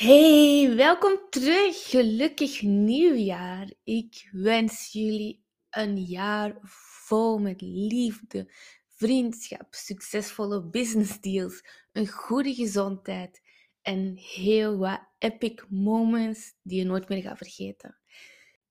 Hey, welkom terug. Gelukkig nieuwjaar. Ik wens jullie een jaar vol met liefde, vriendschap, succesvolle business deals, een goede gezondheid en heel wat epic moments die je nooit meer gaat vergeten.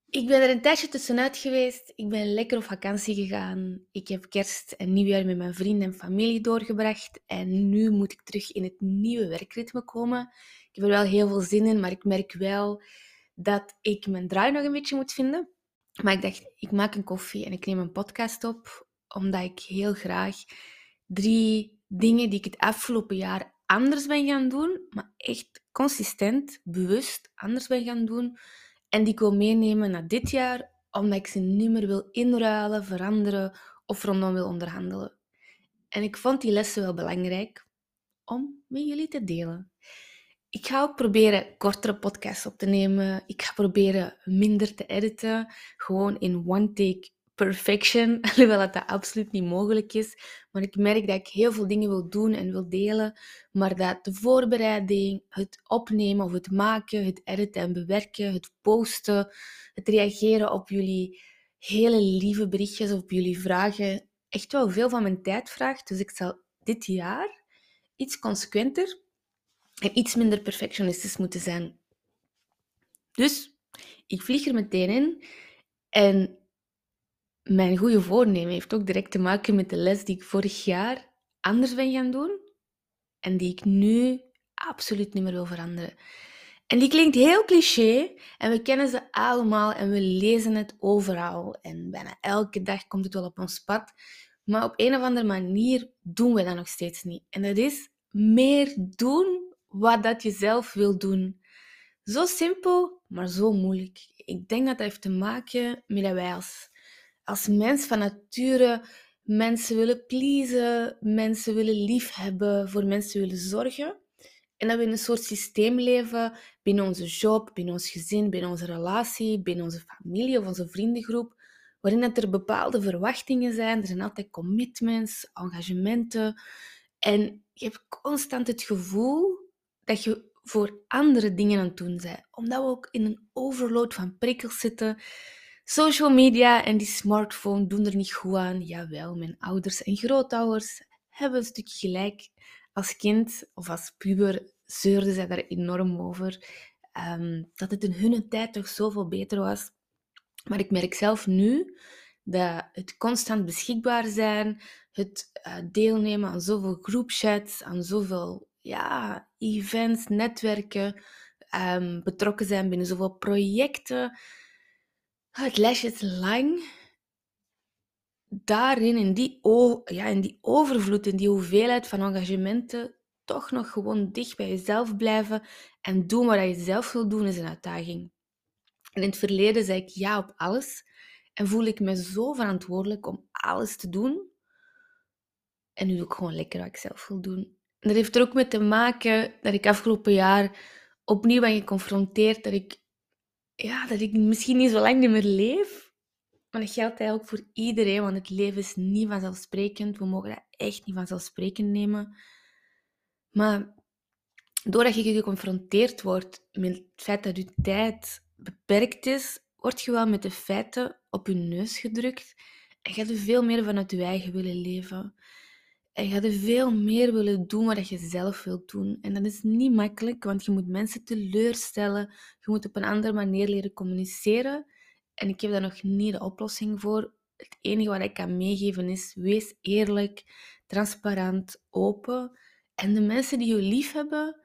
Ik ben er een tijdje tussenuit geweest. Ik ben lekker op vakantie gegaan. Ik heb kerst en nieuwjaar met mijn vrienden en familie doorgebracht. En nu moet ik terug in het nieuwe werkritme komen. Ik heb er wel heel veel zin in, maar ik merk wel dat ik mijn draai nog een beetje moet vinden. Maar ik dacht, ik maak een koffie en ik neem een podcast op, omdat ik heel graag drie dingen die ik het afgelopen jaar anders ben gaan doen, maar echt consistent, bewust anders ben gaan doen en die ik wil meenemen naar dit jaar, omdat ik ze niet meer wil inruilen, veranderen of rondom wil onderhandelen. En ik vond die lessen wel belangrijk om met jullie te delen. Ik ga ook proberen kortere podcasts op te nemen. Ik ga proberen minder te editen. Gewoon in one take perfection, alhoewel dat absoluut niet mogelijk is. Maar ik merk dat ik heel veel dingen wil doen en wil delen, maar dat de voorbereiding, het opnemen of het maken, het editen en bewerken, het posten, het reageren op jullie hele lieve berichtjes of op jullie vragen echt wel veel van mijn tijd vraagt. Dus ik zal dit jaar iets consequenter en iets minder perfectionistisch moeten zijn. Dus ik vlieg er meteen in en mijn goede voornemen heeft ook direct te maken met de les die ik vorig jaar anders ben gaan doen en die ik nu absoluut niet meer wil veranderen. En die klinkt heel cliché en we kennen ze allemaal en we lezen het overal. En bijna elke dag komt het wel op ons pad. Maar op een of andere manier doen we dat nog steeds niet. En dat is meer doen wat dat je zelf wil doen. Zo simpel, maar zo moeilijk. Ik denk dat dat heeft te maken met dat wij als mens van nature mensen willen pleasen, mensen willen liefhebben, voor mensen willen zorgen. En dat we in een soort systeem leven binnen onze job, binnen ons gezin, binnen onze relatie, binnen onze familie of onze vriendengroep, waarin dat er bepaalde verwachtingen zijn. Er zijn altijd commitments, engagementen. En je hebt constant het gevoel dat je voor andere dingen aan het doen bent. Omdat we ook in een overload van prikkels zitten Social media en die smartphone doen er niet goed aan. Jawel, mijn ouders en grootouders hebben een stukje gelijk. Als kind of als puber zeurden zij daar enorm over. Ehm, dat het in hun tijd toch zoveel beter was. Maar ik merk zelf nu dat het constant beschikbaar zijn, het uh, deelnemen aan zoveel groepchats, aan zoveel ja, events, netwerken, um, betrokken zijn binnen zoveel projecten, het lijstje is lang. Daarin, in die, ja, in die overvloed, in die hoeveelheid van engagementen, toch nog gewoon dicht bij jezelf blijven en doen wat je zelf wil doen, is een uitdaging. En in het verleden zei ik ja op alles en voel ik me zo verantwoordelijk om alles te doen. En nu doe ik gewoon lekker wat ik zelf wil doen. En dat heeft er ook mee te maken dat ik afgelopen jaar opnieuw ben geconfronteerd dat ik ja, dat ik misschien niet zo lang meer leef. Maar dat geldt eigenlijk voor iedereen, want het leven is niet vanzelfsprekend. We mogen dat echt niet vanzelfsprekend nemen. Maar doordat je geconfronteerd wordt met het feit dat je tijd beperkt is, word je wel met de feiten op je neus gedrukt en ga je veel meer vanuit je eigen willen leven. En je gaat veel meer willen doen wat je zelf wilt doen. En dat is niet makkelijk, want je moet mensen teleurstellen. Je moet op een andere manier leren communiceren. En ik heb daar nog niet de oplossing voor. Het enige wat ik kan meegeven is: wees eerlijk, transparant, open. En de mensen die je lief hebben,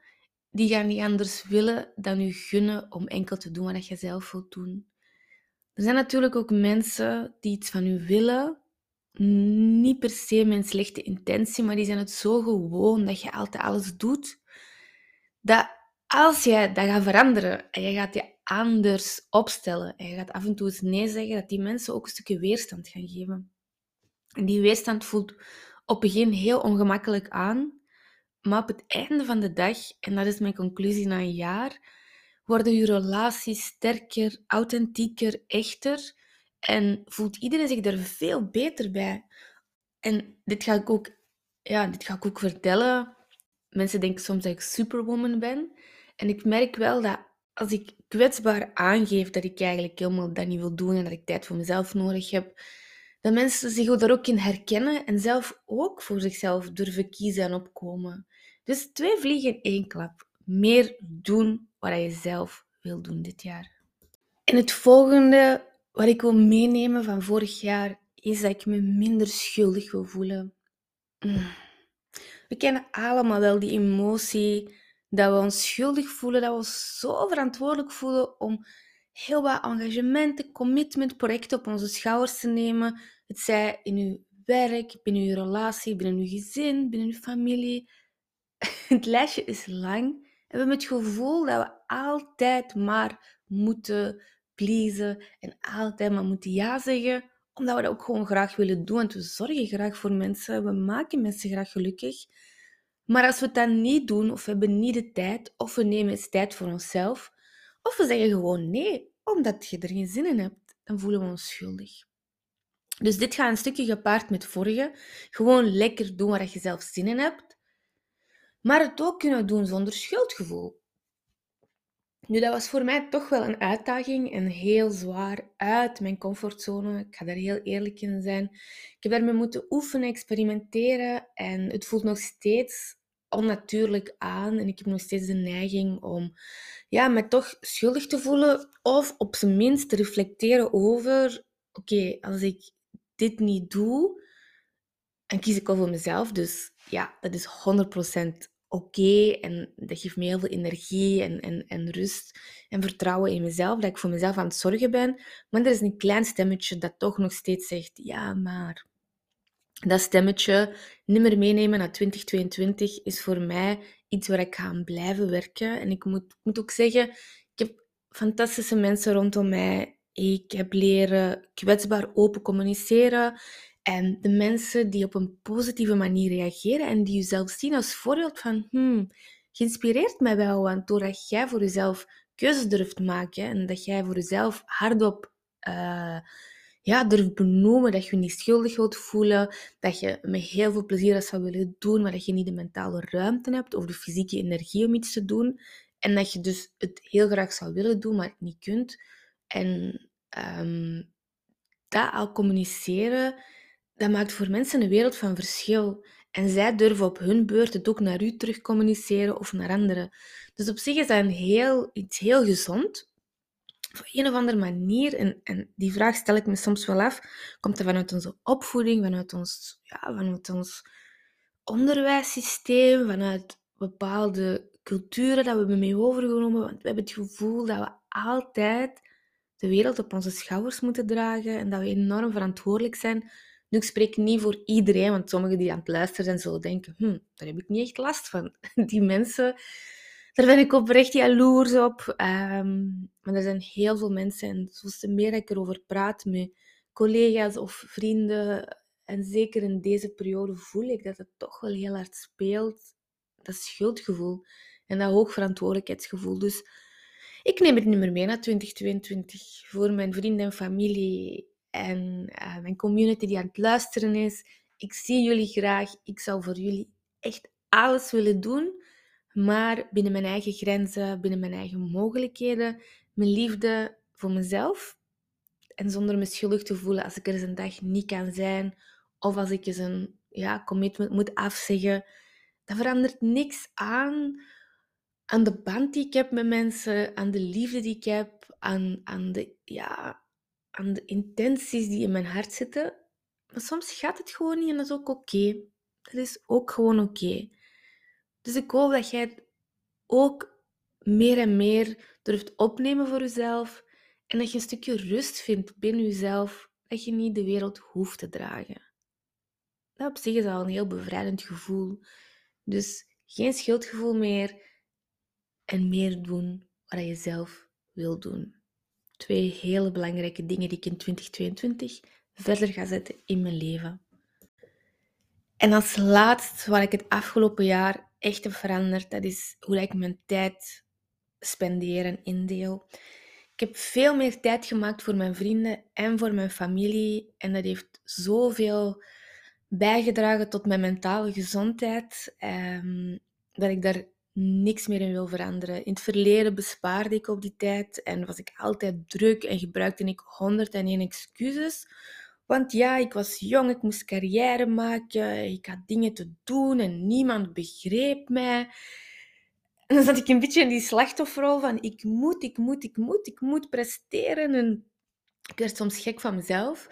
die gaan niet anders willen dan je gunnen om enkel te doen wat je zelf wilt doen. Er zijn natuurlijk ook mensen die iets van u willen, niet per se een slechte intentie, maar die zijn het zo gewoon dat je altijd alles doet, dat als jij dat gaat veranderen en je gaat je anders opstellen en je gaat af en toe eens nee zeggen, dat die mensen ook een stukje weerstand gaan geven. En die weerstand voelt op het begin heel ongemakkelijk aan, maar op het einde van de dag, en dat is mijn conclusie na een jaar, worden je relaties sterker, authentieker, echter en voelt iedereen zich er veel beter bij. En dit ga ik ook, ja, dit ga ik ook vertellen. Mensen denken soms dat ik superwoman ben. En ik merk wel dat als ik kwetsbaar aangeef dat ik eigenlijk helemaal dat niet wil doen en dat ik tijd voor mezelf nodig heb, dat mensen zich daar ook in herkennen en zelf ook voor zichzelf durven kiezen en opkomen. Dus twee vliegen in één klap. Meer doen wat je zelf wil doen dit jaar. En het volgende wat ik wil meenemen van vorig jaar is dat ik me minder schuldig wil voelen. Mm. We kennen allemaal wel die emotie dat we ons schuldig voelen, dat we ons zo verantwoordelijk voelen om heel wat engagement, commitment, projecten op onze schouders te nemen. Het zij in uw werk, binnen uw relatie, binnen uw gezin, binnen uw familie. Het lijstje is lang en we hebben het gevoel dat we altijd maar moeten pleasen en altijd maar moeten ja zeggen, omdat we dat ook gewoon graag willen doen. Want we zorgen graag voor mensen, we maken mensen graag gelukkig. Maar als we dan niet doen, of we hebben niet de tijd, of we nemen eens tijd voor onszelf, of we zeggen gewoon nee, omdat je er geen zin in hebt, dan voelen we ons schuldig. Dus dit gaat een stukje gepaard met vorige. Gewoon lekker doen waar je zelf zin in hebt. Maar het ook kunnen doen zonder schuldgevoel. Nu, dat was voor mij toch wel een uitdaging en heel zwaar uit mijn comfortzone. Ik ga daar heel eerlijk in zijn. Ik heb daarmee moeten oefenen, experimenteren en het voelt nog steeds onnatuurlijk aan. En ik heb nog steeds de neiging om ja, me toch schuldig te voelen of op zijn minst te reflecteren over: oké, als ik dit niet doe, dan kies ik al voor mezelf. Dus ja, dat is 100% oké en dat geeft me heel veel energie en, en, en rust en vertrouwen in mezelf, dat ik voor mezelf aan het zorgen ben. Maar er is een klein stemmetje dat toch nog steeds zegt, ja, maar dat stemmetje nimmer meenemen naar 2022 is voor mij iets waar ik ga aan blijven werken. En ik moet, moet ook zeggen, ik heb fantastische mensen rondom mij. Ik heb leren kwetsbaar open communiceren. En de mensen die op een positieve manier reageren en die jezelf zien als voorbeeld van, hmm, geïnspireerd mij wel, want doordat jij voor jezelf keuzes durft maken en dat jij voor jezelf hardop uh, ja, durft benoemen, dat je je niet schuldig wilt voelen, dat je met heel veel plezier dat zou willen doen, maar dat je niet de mentale ruimte hebt of de fysieke energie om iets te doen. En dat je dus het heel graag zou willen doen, maar het niet kunt. En um, dat al communiceren, dat maakt voor mensen een wereld van verschil. En zij durven op hun beurt het ook naar u terug communiceren of naar anderen. Dus op zich is dat een heel, iets heel gezond. Op een of andere manier, en, en die vraag stel ik me soms wel af, komt dat vanuit onze opvoeding, vanuit ons, ja, vanuit ons onderwijssysteem, vanuit bepaalde culturen dat we mee overgenomen. Want we hebben het gevoel dat we altijd de wereld op onze schouders moeten dragen en dat we enorm verantwoordelijk zijn nu, ik spreek niet voor iedereen, want sommigen die aan het luisteren zijn zullen denken, hm, daar heb ik niet echt last van. Die mensen, daar ben ik oprecht jaloers op. Um, maar er zijn heel veel mensen, en zoals de meer ik erover praat met collega's of vrienden, en zeker in deze periode voel ik dat het toch wel heel hard speelt, dat schuldgevoel en dat hoogverantwoordelijkheidsgevoel. Dus ik neem het niet meer mee naar 2022 voor mijn vrienden en familie en uh, mijn community die aan het luisteren is. Ik zie jullie graag. Ik zou voor jullie echt alles willen doen, maar binnen mijn eigen grenzen, binnen mijn eigen mogelijkheden, mijn liefde voor mezelf. En zonder me schuldig te voelen als ik er eens een dag niet kan zijn, of als ik eens een ja, commitment moet afzeggen. Dat verandert niks aan, aan de band die ik heb met mensen, aan de liefde die ik heb, aan, aan de, ja, aan de intenties die in mijn hart zitten. Maar soms gaat het gewoon niet en dat is ook oké. Dat is ook gewoon oké. Dus ik hoop dat jij ook meer en meer durft opnemen voor jezelf. En dat je een stukje rust vindt binnen jezelf. Dat je niet de wereld hoeft te dragen. Dat op zich is al een heel bevrijdend gevoel. Dus geen schuldgevoel meer. En meer doen wat je zelf wil doen twee hele belangrijke dingen die ik in 2022 verder ga zetten in mijn leven. En als laatst, wat ik het afgelopen jaar echt heb veranderd, dat is hoe ik mijn tijd spendeer en indeel. Ik heb veel meer tijd gemaakt voor mijn vrienden en voor mijn familie. En dat heeft zoveel bijgedragen tot mijn mentale gezondheid. Um, dat ik daar niks meer in wil veranderen. In het verleden bespaarde ik op die tijd en was ik altijd druk en gebruikte ik 101 excuses. Want ja, ik was jong, ik moest carrière maken, ik had dingen te doen en niemand begreep mij. En dan zat ik een beetje in die slachtofferrol van ik moet, ik moet, ik moet, ik moet presteren. En ik werd soms gek van mezelf.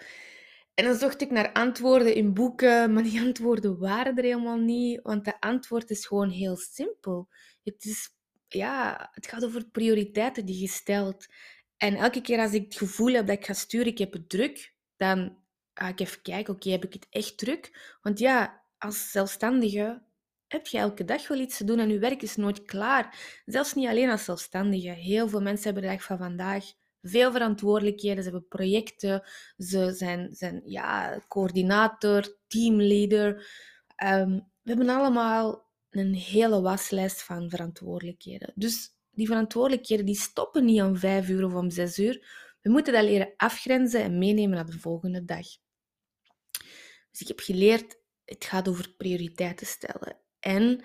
En dan zocht ik naar antwoorden in boeken, maar die antwoorden waren er helemaal niet, want de antwoord is gewoon heel simpel. Het, is, ja, het gaat over prioriteiten die je stelt. En elke keer als ik het gevoel heb dat ik ga sturen, ik heb het druk, dan ga ik even kijken, oké, heb ik het echt druk? Want ja, als zelfstandige heb je elke dag wel iets te doen en je werk is nooit klaar. Zelfs niet alleen als zelfstandige. Heel veel mensen hebben de dag van vandaag veel verantwoordelijkheden. Ze hebben projecten. Ze zijn, zijn ja, coördinator, teamleader. Um, we hebben allemaal een hele waslijst van verantwoordelijkheden. Dus die verantwoordelijkheden die stoppen niet om vijf uur of om zes uur. We moeten dat leren afgrenzen en meenemen naar de volgende dag. Dus ik heb geleerd, het gaat over prioriteiten stellen. En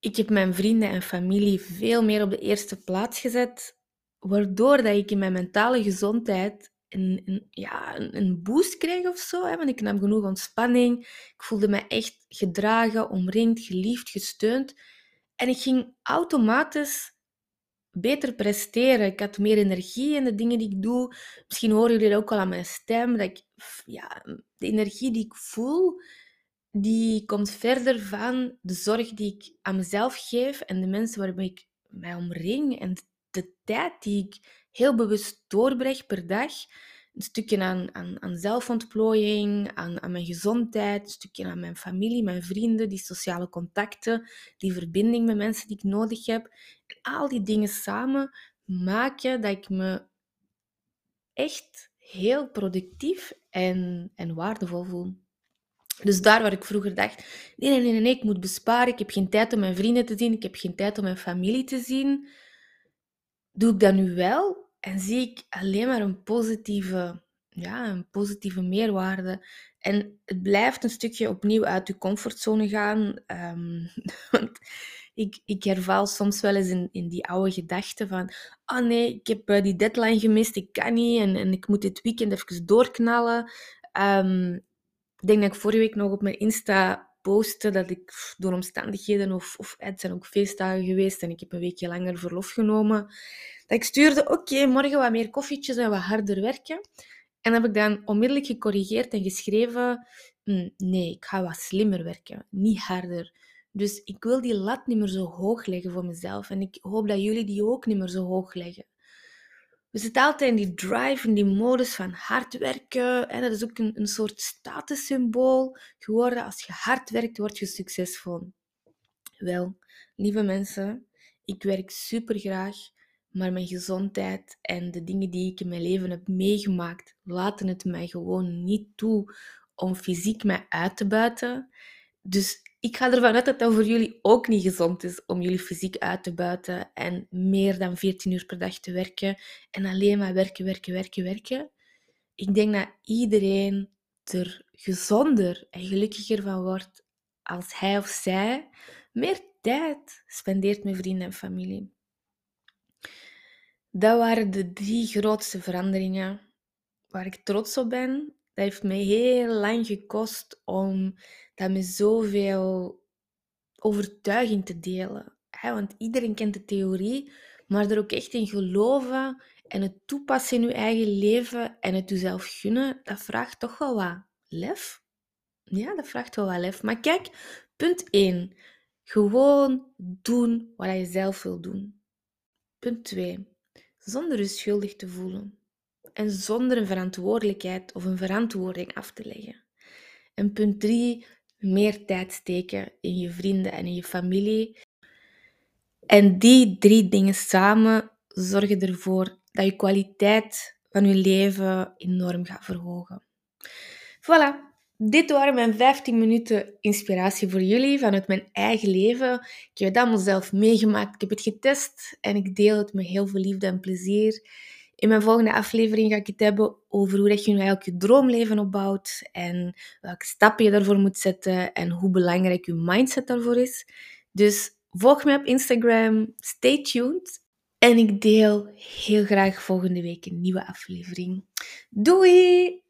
ik heb mijn vrienden en familie veel meer op de eerste plaats gezet, waardoor dat ik in mijn mentale gezondheid een, ja, een, boost kreeg of zo. Hè? Want ik nam genoeg ontspanning. Ik voelde me echt gedragen, omringd, geliefd, gesteund. En ik ging automatisch beter presteren. Ik had meer energie in de dingen die ik doe. Misschien horen jullie dat ook al aan mijn stem. Dat ik, ja, de energie die ik voel, die komt verder van de zorg die ik aan mezelf geef en de mensen waarmee ik mij omring en tijd die ik heel bewust doorbreng per dag. Een stukje aan, aan, aan zelfontplooiing, aan, aan mijn gezondheid, een stukje aan mijn familie, mijn vrienden, die sociale contacten, die verbinding met mensen die ik nodig heb. En al die dingen samen maken dat ik me echt heel productief en, en waardevol voel. Dus daar waar ik vroeger dacht, nee, nee, nee, nee, ik moet besparen, ik heb geen tijd om mijn vrienden te zien, ik heb geen tijd om mijn familie te zien, doe ik dat nu wel en zie ik alleen maar een positieve, ja, een positieve meerwaarde. En het blijft een stukje opnieuw uit je comfortzone gaan. Um, want ik, ik herval soms wel eens in, in die oude gedachten van oh nee, ik heb uh, die deadline gemist, ik kan niet en, en ik moet dit weekend even doorknallen. Um, ik denk dat ik vorige week nog op mijn Insta postte dat ik door omstandigheden of, of het zijn ook feestdagen geweest en ik heb een weekje langer verlof genomen. Dat ik stuurde, oké, morgen wat meer koffietjes en wat harder werken. En heb ik dan onmiddellijk gecorrigeerd en geschreven, hm, nee, ik ga wat slimmer werken, niet harder. Dus ik wil die lat niet meer zo hoog leggen voor mezelf. En ik hoop dat jullie die ook niet meer zo hoog leggen. We zitten altijd in die drive, in die modus van hard werken. En dat is ook een, een soort statussymbool geworden. Als je hard werkt, word je succesvol. Wel, lieve mensen, ik werk super graag, maar mijn gezondheid en de dingen die ik in mijn leven heb meegemaakt, laten het mij gewoon niet toe om fysiek mij uit te buiten. Dus ik ga ervan uit dat dat voor jullie ook niet gezond is om jullie fysiek uit te buiten en meer dan 14 uur per dag te werken en alleen maar werken, werken, werken, werken. Ik denk dat iedereen er gezonder en gelukkiger van wordt als hij of zij meer tijd spendeert met vrienden en familie. Dat waren de drie grootste veranderingen waar ik trots op ben. Dat heeft mij heel lang gekost om dat met zoveel overtuiging te delen. Want iedereen kent de theorie, maar er ook echt in geloven en het toepassen in je eigen leven en het jezelf gunnen, dat vraagt toch wel wat lef. Ja, dat vraagt wel wat lef. Maar kijk, punt 1. Gewoon doen wat je zelf wil doen. Punt 2. Zonder je schuldig te voelen. En zonder een verantwoordelijkheid of een verantwoording af te leggen. En punt 3 meer tijd steken in je vrienden en in je familie. En die drie dingen samen zorgen ervoor dat je kwaliteit van je leven enorm gaat verhogen. Voilà, dit waren mijn 15 minuten inspiratie voor jullie vanuit mijn eigen leven. Ik heb het allemaal zelf meegemaakt, ik heb het getest en ik deel het met heel veel liefde en plezier. In mijn volgende aflevering ga ik het hebben over hoe dat je nu eigenlijk je droomleven opbouwt en welke stappen je daarvoor moet zetten en hoe belangrijk je mindset daarvoor is. Dus Volg mij op Instagram. Stay tuned. En ik deel heel graag volgende week een nieuwe aflevering. Doei!